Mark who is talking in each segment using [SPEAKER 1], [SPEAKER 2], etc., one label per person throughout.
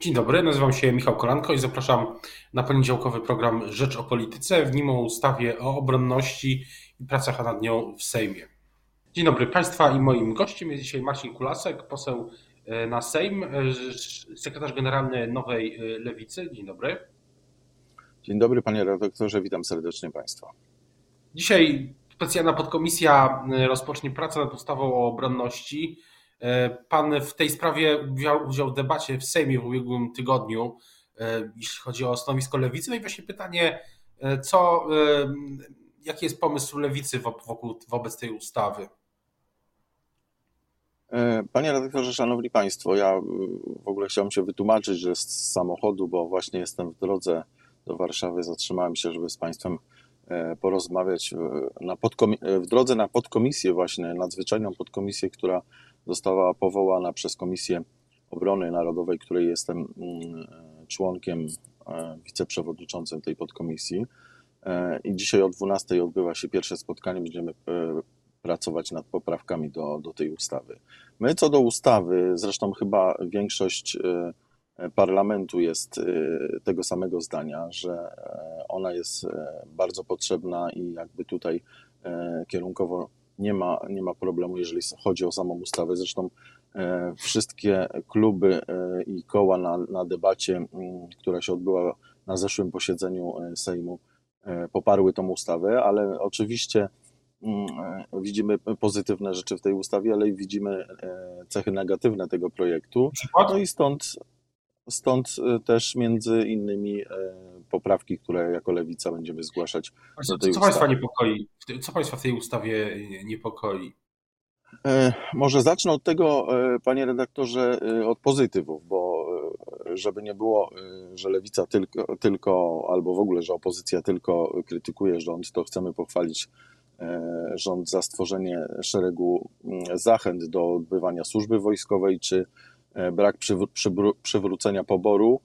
[SPEAKER 1] Dzień dobry, nazywam się Michał Kolanko i zapraszam na poniedziałkowy program Rzecz o Polityce, w nim o ustawie o obronności i pracach nad nią w Sejmie. Dzień dobry Państwa i moim gościem jest dzisiaj Marcin Kulasek, poseł e, na Sejm, e, sekretarz generalny Nowej e, Lewicy. Dzień dobry.
[SPEAKER 2] Dzień dobry panie redaktorze, witam serdecznie Państwa.
[SPEAKER 1] Dzisiaj specjalna podkomisja rozpocznie pracę nad ustawą o obronności. Pan w tej sprawie wziął udział w debacie w Sejmie w ubiegłym tygodniu, e, jeśli chodzi o stanowisko lewicy. No i właśnie pytanie, e, co, e, jaki jest pomysł lewicy wokół, wobec tej ustawy?
[SPEAKER 2] Panie redaktorze, szanowni państwo, ja w ogóle chciałem się wytłumaczyć, że z samochodu, bo właśnie jestem w drodze do Warszawy, zatrzymałem się, żeby z państwem porozmawiać na w drodze na podkomisję właśnie, nadzwyczajną podkomisję, która została powołana przez Komisję Obrony Narodowej, której jestem mm, członkiem, e, wiceprzewodniczącym tej podkomisji. E, I dzisiaj o 12 odbywa się pierwsze spotkanie, będziemy e, pracować nad poprawkami do, do tej ustawy. My co do ustawy, zresztą chyba większość parlamentu jest tego samego zdania, że ona jest bardzo potrzebna i jakby tutaj kierunkowo nie ma, nie ma problemu, jeżeli chodzi o samą ustawę. Zresztą e, wszystkie kluby e, i koła na, na debacie, która się odbyła na zeszłym posiedzeniu e, Sejmu, poparły tą ustawę, ale oczywiście widzimy pozytywne rzeczy w tej ustawie, ale widzimy cechy negatywne tego projektu. No i stąd, stąd też między innymi poprawki, które jako lewica będziemy zgłaszać.
[SPEAKER 1] Co, co Państwa niepokoi? Co Państwa w tej ustawie niepokoi?
[SPEAKER 2] E, może zacznę od tego, e, panie redaktorze, e, od pozytywów, bo żeby nie było, że lewica tylko, tylko, albo w ogóle, że opozycja tylko krytykuje rząd, to chcemy pochwalić rząd za stworzenie szeregu zachęt do odbywania służby wojskowej, czy brak przywrócenia poboru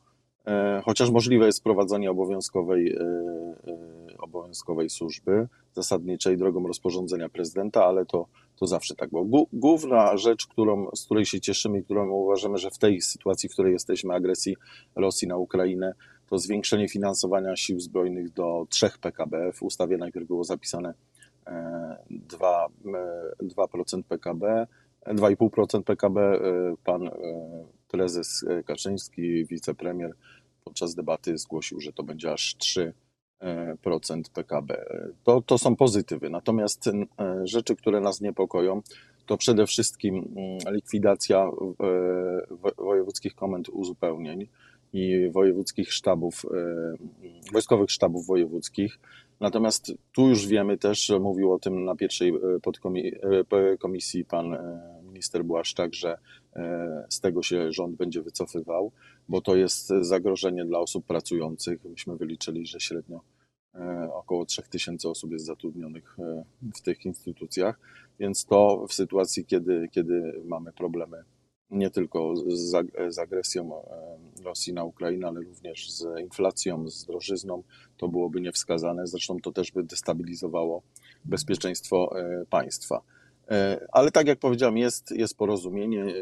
[SPEAKER 2] E, chociaż możliwe jest wprowadzenie obowiązkowej, e, e, obowiązkowej służby zasadniczej drogą rozporządzenia prezydenta, ale to, to zawsze tak było. Główna rzecz, którą, z której się cieszymy i którą uważamy, że w tej sytuacji, w której jesteśmy, agresji Rosji na Ukrainę, to zwiększenie finansowania sił zbrojnych do 3 PKB. W ustawie najpierw było zapisane 2%, 2% PKB, 2,5% PKB. Pan prezes e, Kaczyński, wicepremier podczas debaty zgłosił, że to będzie aż 3% PKB. To, to są pozytywy. Natomiast e, rzeczy, które nas niepokoją, to przede wszystkim mm, likwidacja e, wojewódzkich komend uzupełnień i wojewódzkich sztabów, wojskowych sztabów wojewódzkich. Natomiast tu już wiemy też, że mówił o tym na pierwszej komisji pan minister Błaszczak, że e, z tego się rząd będzie wycofywał, bo to jest zagrożenie dla osób pracujących. Myśmy wyliczyli, że średnio e, około 3000 osób jest zatrudnionych e, w tych instytucjach, więc to w sytuacji, kiedy, kiedy mamy problemy nie tylko z, z agresją Rosji na Ukrainę, ale również z inflacją, z drożyzną, to byłoby niewskazane. Zresztą to też by destabilizowało bezpieczeństwo państwa. E, ale tak jak powiedziałem, jest, jest porozumienie. E,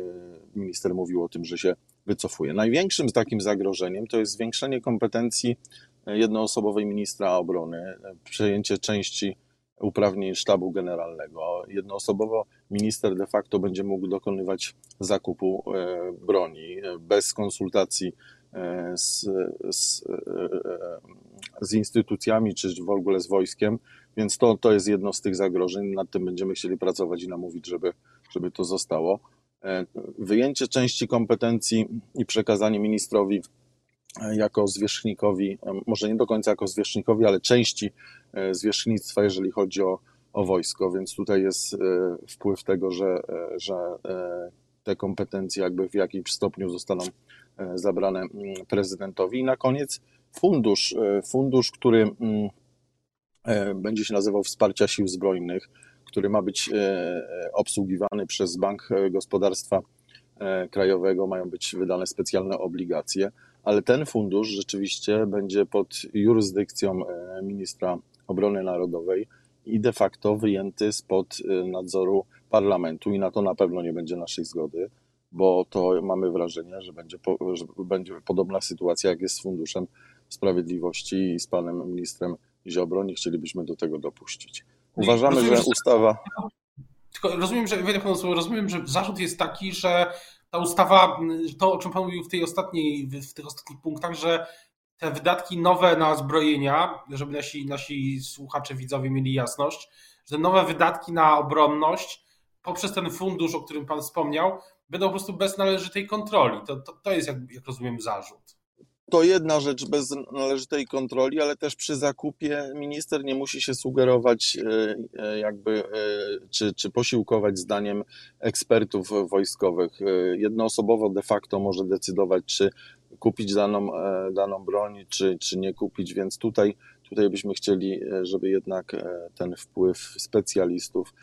[SPEAKER 2] minister mówił o tym, że się wycofuje. Największym takim zagrożeniem to jest zwiększenie kompetencji e, jednoosobowej ministra obrony, przejęcie części uprawnień sztabu generalnego. Jednoosobowo minister de facto będzie mógł dokonywać zakupu broni bez konsultacji z, z, z instytucjami czy w ogóle z wojskiem. Więc to, to jest jedno z tych zagrożeń. Nad tym będziemy chcieli pracować i namówić, żeby, żeby to zostało. E, wyjęcie części kompetencji i przekazanie ministrowi e, jako zwierzchnikowi, e, może nie do końca jako zwierzchnikowi, ale części zwierzchnictwa, jeżeli chodzi o, o wojsko, więc tutaj jest wpływ tego, że, że te kompetencje jakby w jakimś stopniu zostaną zabrane mm, prezydentowi. I na koniec fundusz, fundusz, który mm, E, będzie się nazywał Wsparcia Sił Zbrojnych, który ma być e, obsługiwany przez Bank Gospodarstwa e, Krajowego, mają być wydane specjalne obligacje, ale ten fundusz rzeczywiście będzie pod jurysdykcją ministra obrony narodowej i de facto wyjęty spod nadzoru parlamentu i na to na pewno nie będzie naszej zgody. bo to mamy wrażenie, że będzie, że będzie podobna sytuacja, jak jest z Funduszem Sprawiedliwości i z panem ministrem Ziobro. Nie chcielibyśmy do tego dopuścić. Uważamy, rozumiem, że ustawa.
[SPEAKER 1] Tylko rozumiem, że rozumiem, że zarzut jest taki, że ta ustawa, to o czym Pan mówił w tej ostatniej, w tych ostatnich punktach, że te wydatki nowe na zbrojenia, żeby nasi, nasi słuchacze, widzowie mieli jasność, że nowe wydatki na obronność poprzez ten fundusz, o którym Pan wspomniał, będą po prostu bez należytej kontroli. To, to, to jest, jak, jak rozumiem, zarzut.
[SPEAKER 2] To jedna rzecz bez należytej kontroli, ale też przy zakupie minister nie musi się sugerować, e, e, jakby, e, czy, czy posiłkować zdaniem ekspertów wojskowych. Jednoosobowo de facto może decydować, czy kupić daną, daną broń, czy, czy nie kupić, więc tutaj, tutaj byśmy chcieli, żeby jednak ten wpływ specjalistów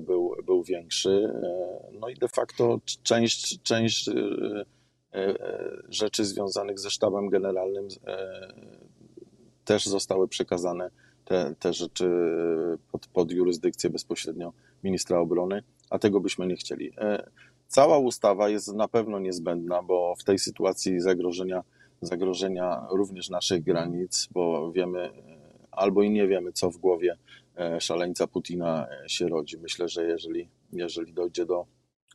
[SPEAKER 2] był, był większy. No i de facto część, część E, rzeczy związanych ze sztabem generalnym e, też zostały przekazane te, te rzeczy pod, pod jurysdykcję bezpośrednio ministra obrony, a tego byśmy nie chcieli. E, cała ustawa jest na pewno niezbędna, bo w tej sytuacji zagrożenia, zagrożenia również naszych granic, bo wiemy albo i nie wiemy, co w głowie szaleńca Putina się rodzi. Myślę, że jeżeli, jeżeli dojdzie do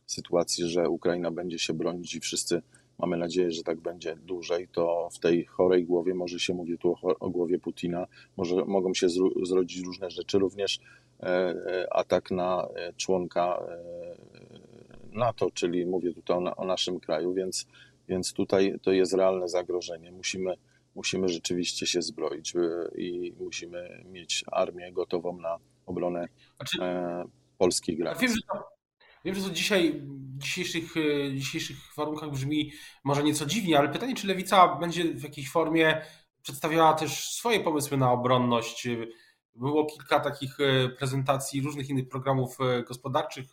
[SPEAKER 2] sytuacji, że Ukraina będzie się bronić i wszyscy mamy nadzieję, że tak będzie dłużej, to w tej chorej głowie, może się mówi tu o, o głowie Putina, może mogą się zro, zrodzić różne rzeczy, również e, e atak na e, członka e, NATO, czyli mówię tutaj o, o naszym kraju, więc, więc tutaj to jest realne zagrożenie. Musimy, musimy rzeczywiście się zbroić i musimy mieć armię gotową na obronę znaczy, polskich granic. Wiem, że to
[SPEAKER 1] Wiem, że to dzisiaj w dzisiejszych, e, dzisiejszych warunkach brzmi może nieco dziwnie, ale pytanie, czy lewica będzie w jakiejś formie przedstawiała też swoje pomysły na obronność. Było kilka takich e, prezentacji różnych innych programów e, gospodarczych.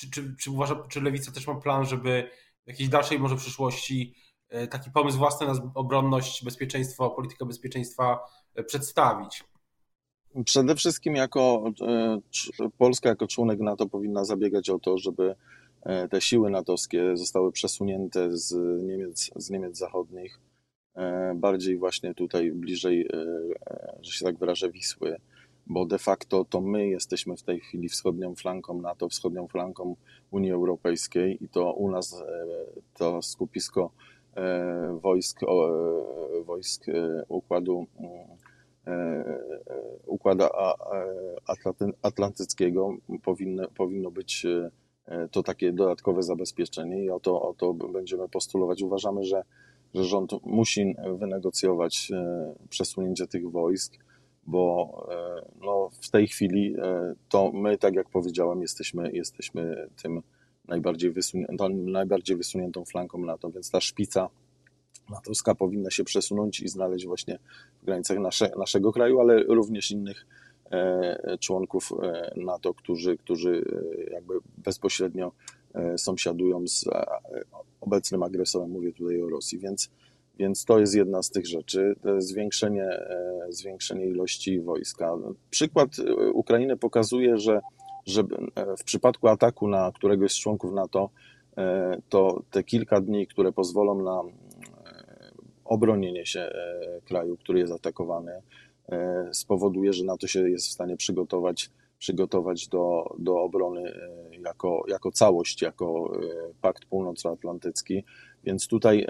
[SPEAKER 1] Czy, czy, czy uważa, czy lewica też ma plan, żeby w jakiejś dalszej może przyszłości taki pomysł własny na obronność, bezpieczeństwo, politykę bezpieczeństwa przedstawić?
[SPEAKER 2] Przede wszystkim jako e, Polska, jako członek NATO powinna zabiegać o to, żeby e, te siły natowskie zostały przesunięte z Niemiec, z Niemiec zachodnich, e, bardziej właśnie tutaj bliżej, że się tak wyrażę, Wisły, bo de facto to my jesteśmy w tej chwili wschodnią flanką NATO, wschodnią flanką Unii Europejskiej i to u nas to skupisko wojsk, wojsk układu E, e, układu atlantyckiego powinno, powinno być e, to takie dodatkowe zabezpieczenie i o to, o to będziemy postulować. Uważamy, że, że rząd musi wynegocjować przesunięcie tych wojsk, bo no, w tej chwili to my, tak jak powiedziałem, jesteśmy, jesteśmy tym najbardziej, wysuniętą, najbardziej wysuniętą flanką NATO, więc ta szpica natowska powinna się przesunąć i znaleźć właśnie w granicach nasze, naszego kraju, ale również innych e, członków e, NATO, którzy, którzy e, jakby bezpośrednio sąsiadują z obecnym agresorem, mówię tutaj o Rosji, więc, więc to jest jedna z tych rzeczy, zwiększenie, zwiększenie ilości wojska. Przykład Ukrainy pokazuje, że, że w przypadku ataku na któregoś z członków NATO, to te kilka dni, które pozwolą na obronienie się e, kraju, który jest atakowany, e, spowoduje, że NATO się jest w stanie przygotować, przygotować do, do obrony e, jako, jako całość, jako Pakt Północnoatlantycki. Więc tutaj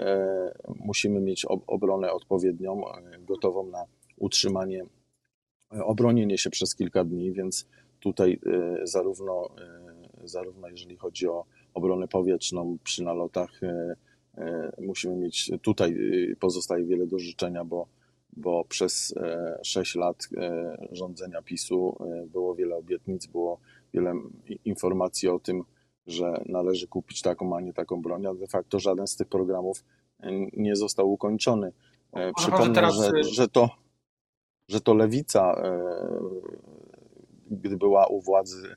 [SPEAKER 2] musimy mieć obronę odpowiednią, gotową na utrzymanie, obronienie się przez kilka dni, więc tutaj zarówno, zarówno jeżeli chodzi o obronę powietrzną przy nalotach E, musimy mieć, tutaj pozostaje wiele do życzenia, bo, bo przez 6 e, lat e, rządzenia PiSu było wiele obietnic, było wiele informacji o tym, że należy kupić taką, a nie taką broń, a de facto żaden z tych programów nie został ukończony. Przypomnę, teraz... że, że, to, że to lewica, gdy była u władzy,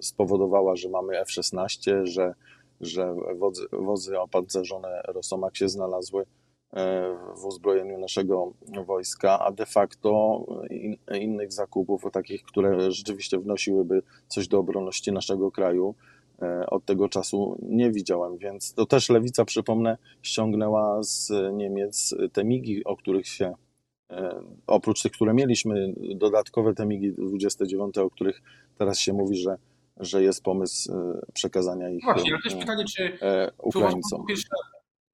[SPEAKER 2] spowodowała, że mamy F-16, że że wozy, wozy opancerzone Rosomak się znalazły e, w uzbrojeniu naszego wojska, a de facto in, innych zakupów, takich, które rzeczywiście wnosiłyby coś do obronności naszego kraju, od tego czasu nie widziałem, więc to też lewica, przypomnę, ściągnęła z Niemiec te migi, o których się oprócz tych, które mieliśmy, dodatkowe te migi 29, o których teraz się mówi, że, że jest pomysł przekazania ich
[SPEAKER 1] Właśnie, ale też pytanie, czy
[SPEAKER 2] Ukraińcom.
[SPEAKER 1] Czy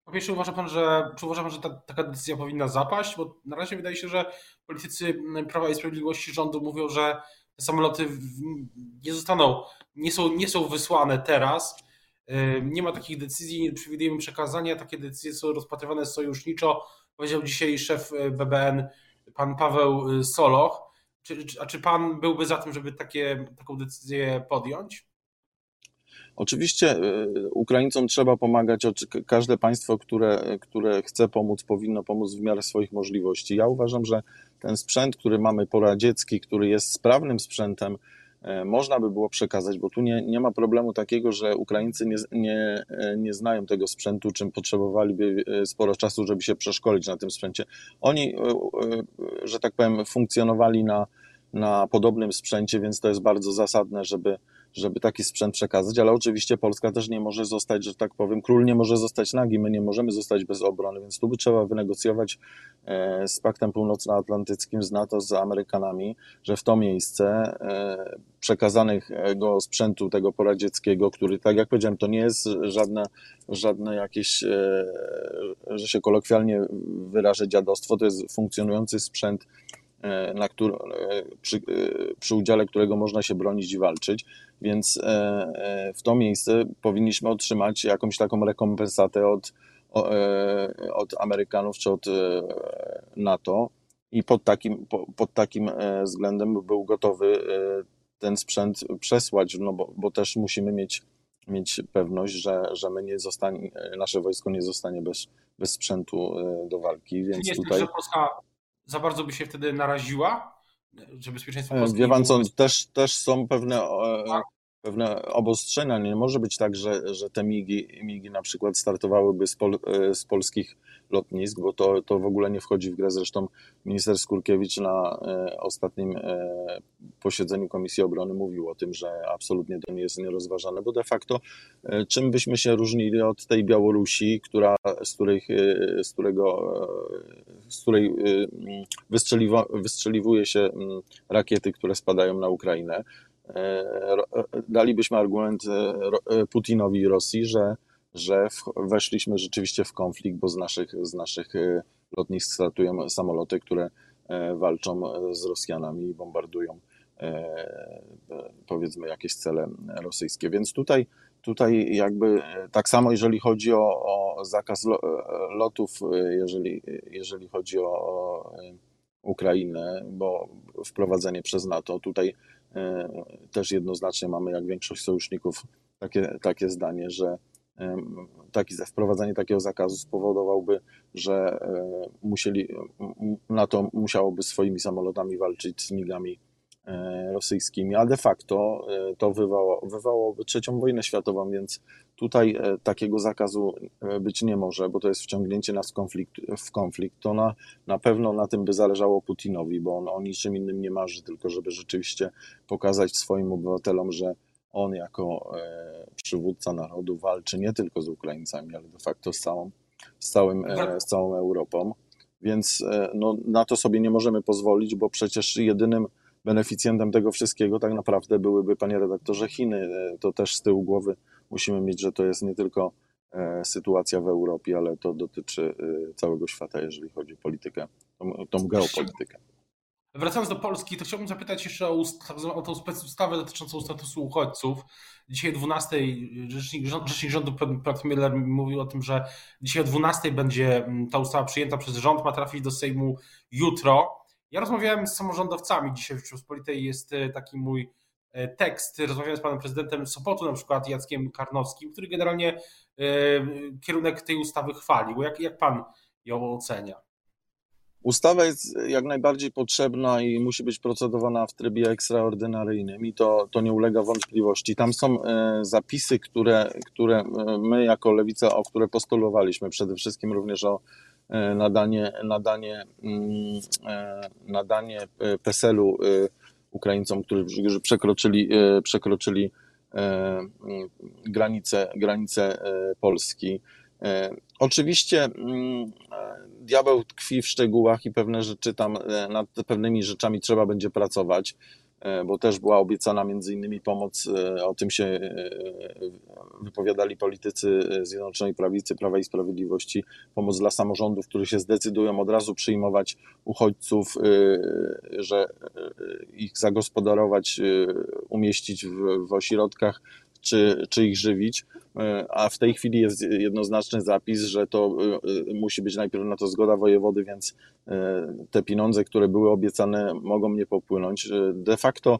[SPEAKER 1] po pierwsze, uważa pan, że, czy uważa pan, że ta, taka decyzja powinna zapaść? Bo na razie wydaje się, że politycy Prawa i Sprawiedliwości rządu mówią, że te samoloty nie zostaną, nie są, nie są wysłane teraz. Nie ma takich decyzji, nie przewidujemy przekazania. Takie decyzje są rozpatrywane sojuszniczo. Powiedział dzisiaj szef BBN, pan Paweł Soloch. Czy, a czy pan byłby za tym, żeby takie, taką decyzję podjąć?
[SPEAKER 2] Oczywiście y, Ukraińcom trzeba pomagać, każde państwo, które, które chce pomóc, powinno pomóc w miarę swoich możliwości. Ja uważam, że ten sprzęt, który mamy poradziecki, który jest sprawnym sprzętem, e, można by było przekazać, bo tu nie, nie ma problemu takiego, że Ukraińcy nie, nie, e, nie znają tego sprzętu, czym potrzebowaliby e, sporo czasu, żeby się przeszkolić na tym sprzęcie. Oni, że tak powiem, funkcjonowali na, na podobnym sprzęcie, więc to jest bardzo zasadne, żeby żeby taki sprzęt przekazać, ale oczywiście Polska też nie może zostać, że tak powiem, król nie może zostać nagi, my nie możemy zostać bez obrony, więc tu by trzeba wynegocjować e, z Paktem Północnoatlantyckim, z NATO, z Amerykanami, że w to miejsce e, przekazanego sprzętu tego poradzieckiego, który, tak jak powiedziałem, to nie jest żadne, żadne jakieś, e, że się kolokwialnie wyrażę, dziadostwo, to jest funkcjonujący sprzęt, na który, przy, przy udziale którego można się bronić i walczyć. Więc e, e, w to miejsce powinniśmy otrzymać jakąś taką rekompensatę od, e, od Amerykanów czy od NATO i pod takim, pod takim względem był gotowy ten sprzęt przesłać, no bo, bo też musimy mieć, mieć pewność, że, że my nie zostanie, nasze wojsko nie zostanie bez, bez sprzętu do walki. Więc
[SPEAKER 1] Czy
[SPEAKER 2] nie tutaj...
[SPEAKER 1] jest tak, że Polska za bardzo by się wtedy naraziła? że bezpieczeństwo
[SPEAKER 2] Polski... Wie pan co, też, też są pewne, tak? Pewne obostrzenia. Nie może być tak, że, że te migi, migi na przykład startowałyby z, pol, z polskich lotnisk, bo to, to w ogóle nie wchodzi w grę. Zresztą minister Skurkiewicz na e, ostatnim e, posiedzeniu Komisji Obrony mówił o tym, że absolutnie to nie jest nierozważane, bo de facto e, czym byśmy się różnili od tej Białorusi, która, z, której, z, którego, z której wystrzeliwuje się rakiety, które spadają na Ukrainę. Dalibyśmy argument Putinowi i Rosji, że że weszliśmy rzeczywiście w konflikt, bo z naszych, z naszych e, lotnisk startują samoloty, które e, walczą z Rosjanami i bombardują e, powiedzmy jakieś cele rosyjskie. Więc tutaj, tutaj jakby tak samo jeżeli chodzi o, o zakaz lotów, jeżeli, jeżeli chodzi o Ukrainę, bo wprowadzenie przez NATO, tutaj też jednoznacznie mamy, jak większość sojuszników, takie, takie zdanie, że taki, wprowadzenie takiego zakazu spowodowałby, że e, musieli, NATO musiałoby swoimi samolotami walczyć z migami e, rosyjskimi, a de facto e, to wywołało, wywołałoby trzecią wojnę światową, więc tutaj takiego zakazu być nie może, bo to jest wciągnięcie nas w konflikt. W konflikt. To na, na pewno na tym by zależało Putinowi, bo on o niczym innym nie marzy, tylko żeby rzeczywiście pokazać swoim obywatelom, że on jako e, przywódca narodu walczy nie tylko z Ukraińcami, ale de facto z całą, z całym, e, z całą Europą. Więc e, no, na to sobie nie możemy pozwolić, bo przecież jedynym beneficjentem tego wszystkiego tak naprawdę byłyby, panie redaktorze, Chiny. To też z tyłu głowy musimy mieć, że to jest nie tylko sytuacja w Europie, ale to dotyczy całego świata, jeżeli chodzi o politykę, tą, tą geopolitykę.
[SPEAKER 1] Wracając do Polski, to chciałbym zapytać jeszcze o, tak o tą dotyczącą statusu uchodźców. Dzisiaj o 12 rzecznik, rzecznik rządu Pat Miller mówił o tym, że dzisiaj o 12 będzie ta ustawa przyjęta przez rząd, ma trafić do Sejmu jutro. Ja rozmawiałem z samorządowcami dzisiaj w Rzeczypospolitej, jest e, taki mój e, tekst. Rozmawiałem z panem prezydentem Sopotu, na przykład Jackiem Karnowskim, który generalnie e, kierunek tej ustawy chwalił. Jak, jak pan ją ocenia?
[SPEAKER 2] Ustawa jest jak najbardziej potrzebna i musi być procedowana w trybie ekstraordynaryjnym i to, to nie ulega wątpliwości. Tam są zapisy, które, które my jako Lewica, o które postulowaliśmy, przede wszystkim również o nadanie, nadanie, mm, nadanie PESEL-u Ukraińcom, którzy przekroczyli, przekroczyli granice, granice Polski. Oczywiście mm, diabeł tkwi w szczegółach i pewne rzeczy tam, nad pewnymi rzeczami trzeba będzie pracować. E, bo też była obiecana między innymi pomoc, e, o tym się e, wypowiadali politycy Zjednoczonej Prawicy, Prawa i Sprawiedliwości, pomoc dla samorządów, które się zdecydują od razu przyjmować uchodźców, że ich zagospodarować, umieścić w, w ośrodkach czy, czy ich żywić, e, a w tej chwili jest jednoznaczny zapis, że to e, musi być najpierw na to zgoda wojewody, więc e, te pieniądze, które były obiecane, mogą nie popłynąć. De facto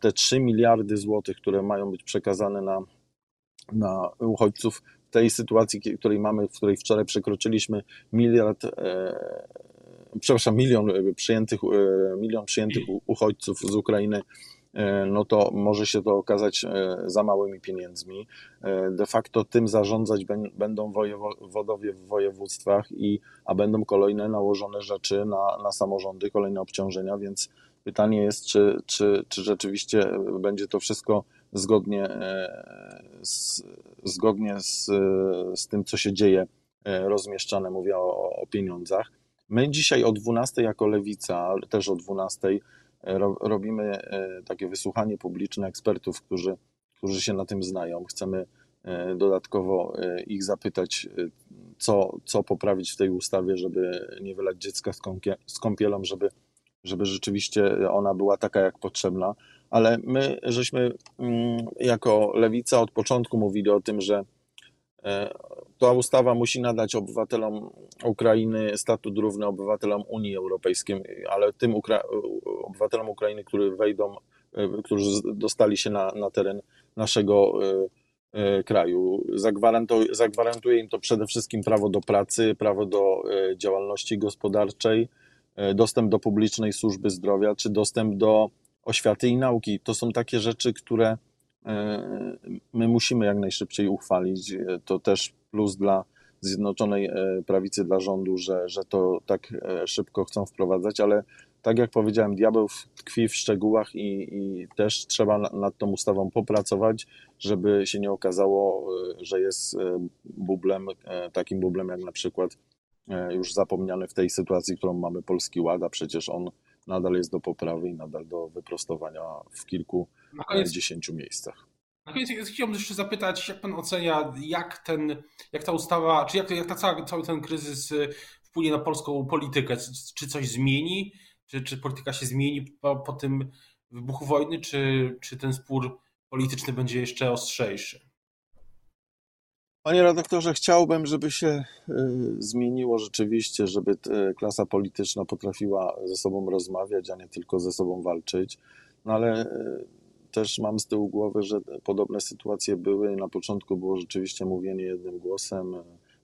[SPEAKER 2] te 3 miliardy złotych, które mają być przekazane na, na uchodźców, w tej sytuacji, której mamy, w której wczoraj przekroczyliśmy miliard, e, przepraszam, milion przyjętych, milion przyjętych uchodźców z Ukrainy, E, no to może się to okazać e, za małymi pieniędzmi. E, de facto tym zarządzać będą wojewodowie w województwach, i, a będą kolejne nałożone rzeczy na, na samorządy, kolejne obciążenia, więc pytanie jest, czy, czy, czy rzeczywiście będzie to wszystko zgodnie z, zgodnie z, z tym, co się dzieje, rozmieszczane, mówię o, o pieniądzach. My dzisiaj o 12 jako lewica, też o 12 robimy e, takie wysłuchanie publiczne ekspertów, którzy, którzy się na tym znają. Chcemy e, dodatkowo e, ich zapytać, co, co poprawić w tej ustawie, żeby nie wylać dziecka z kąpielą, żeby, żeby rzeczywiście ona była taka, jak potrzebna. Ale my żeśmy mm, jako lewica od początku mówili o tym, że ta ustawa musi nadać obywatelom Ukrainy statut równy obywatelom Unii Europejskiej, ale tym Ukra obywatelom Ukrainy, którzy wejdą, e, którzy dostali się na, na teren naszego e, e, kraju. Zagwarantuje, zagwarantuje im to przede wszystkim prawo do pracy, prawo do działalności gospodarczej, dostęp do publicznej służby zdrowia, czy dostęp do oświaty i nauki. To są takie rzeczy, które my musimy jak najszybciej uchwalić. To też plus dla Zjednoczonej e, Prawicy, dla rządu, że, że to tak e, szybko chcą wprowadzać, ale tak jak powiedziałem, diabeł tkwi w szczegółach i, i też trzeba nad tą ustawą popracować, żeby się nie okazało, e, że jest bublem, takim bublem jak na przykład już zapomniany w tej sytuacji, którą mamy Polski Ład, a przecież on nadal jest do poprawy i nadal do wyprostowania w kilku, dziesięciu miejscach.
[SPEAKER 1] Na koniec chciałbym jeszcze zapytać, jak pan ocenia, jak ten, jak ta ustawa, czy jak, jak ta cała, cały ten kryzys y, wpłynie na polską politykę? Czy coś zmieni? Czy, czy polityka się zmieni po, po tym wybuchu wojny, czy, czy ten spór polityczny będzie jeszcze ostrzejszy?
[SPEAKER 2] Panie redaktorze, chciałbym, żeby się y, zmieniło rzeczywiście, żeby klasa polityczna potrafiła ze sobą rozmawiać, a nie tylko ze sobą walczyć. No ale y, też mam z tyłu głowy, że podobne sytuacje były. Na początku było rzeczywiście mówienie jednym głosem,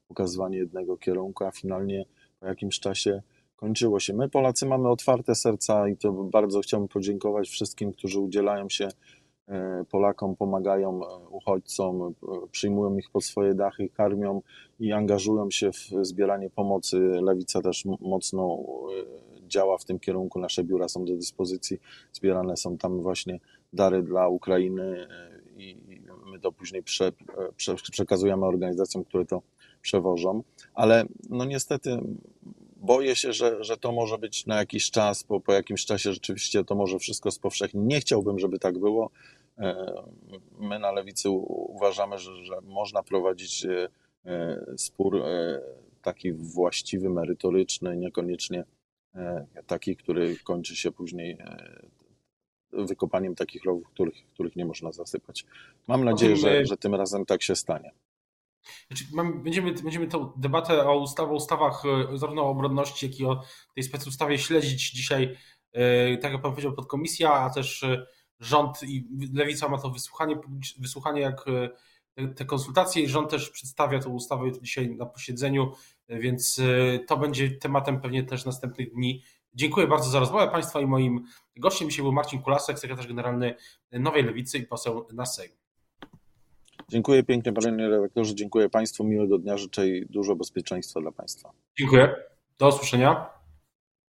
[SPEAKER 2] pokazywanie jednego kierunku, a finalnie po jakimś czasie kończyło się. My, Polacy, mamy otwarte serca i to bardzo chciałbym podziękować wszystkim, którzy udzielają się e, Polakom, pomagają e, uchodźcom, e, przyjmują ich pod swoje dachy, karmią i angażują się w zbieranie pomocy. Lewica też mocno działa w tym kierunku. Nasze biura są do dyspozycji, zbierane są tam właśnie dary dla Ukrainy e, i my to później prze, prze, przekazujemy organizacjom, które to przewożą. Ale no niestety boję się, że, że to może być na jakiś czas, po, po jakimś czasie rzeczywiście to może wszystko spowszechni. Nie chciałbym, żeby tak było. E, my na lewicy uważamy, że, że można prowadzić e, spór taki właściwy, merytoryczny, niekoniecznie taki, który kończy się później wykopaniem takich rowów, których, których nie można zasypać. Mam nadzieję, że, że tym razem tak się stanie.
[SPEAKER 1] Znaczy, będziemy, będziemy tę debatę o ustawach, ustawach e, zarówno o obronności, jak i o tej specustawie śledzić dzisiaj, e, tak jak Pan powiedział, podkomisja, a też e, rząd i Lewica ma to wysłuchanie, wysłuchanie jak te konsultacje i rząd też przedstawia tę ustawę dzisiaj na posiedzeniu, więc to będzie tematem pewnie też następnych dni Dziękuję bardzo za rozmowę Państwa i moim gościem dzisiaj był Marcin Kulasek, sekretarz generalny Nowej Lewicy i poseł na Sejm.
[SPEAKER 2] Dziękuję pięknie panie redaktorze, dziękuję Państwu, miłego dnia, życzę dużo bezpieczeństwa dla Państwa.
[SPEAKER 1] Dziękuję, do usłyszenia.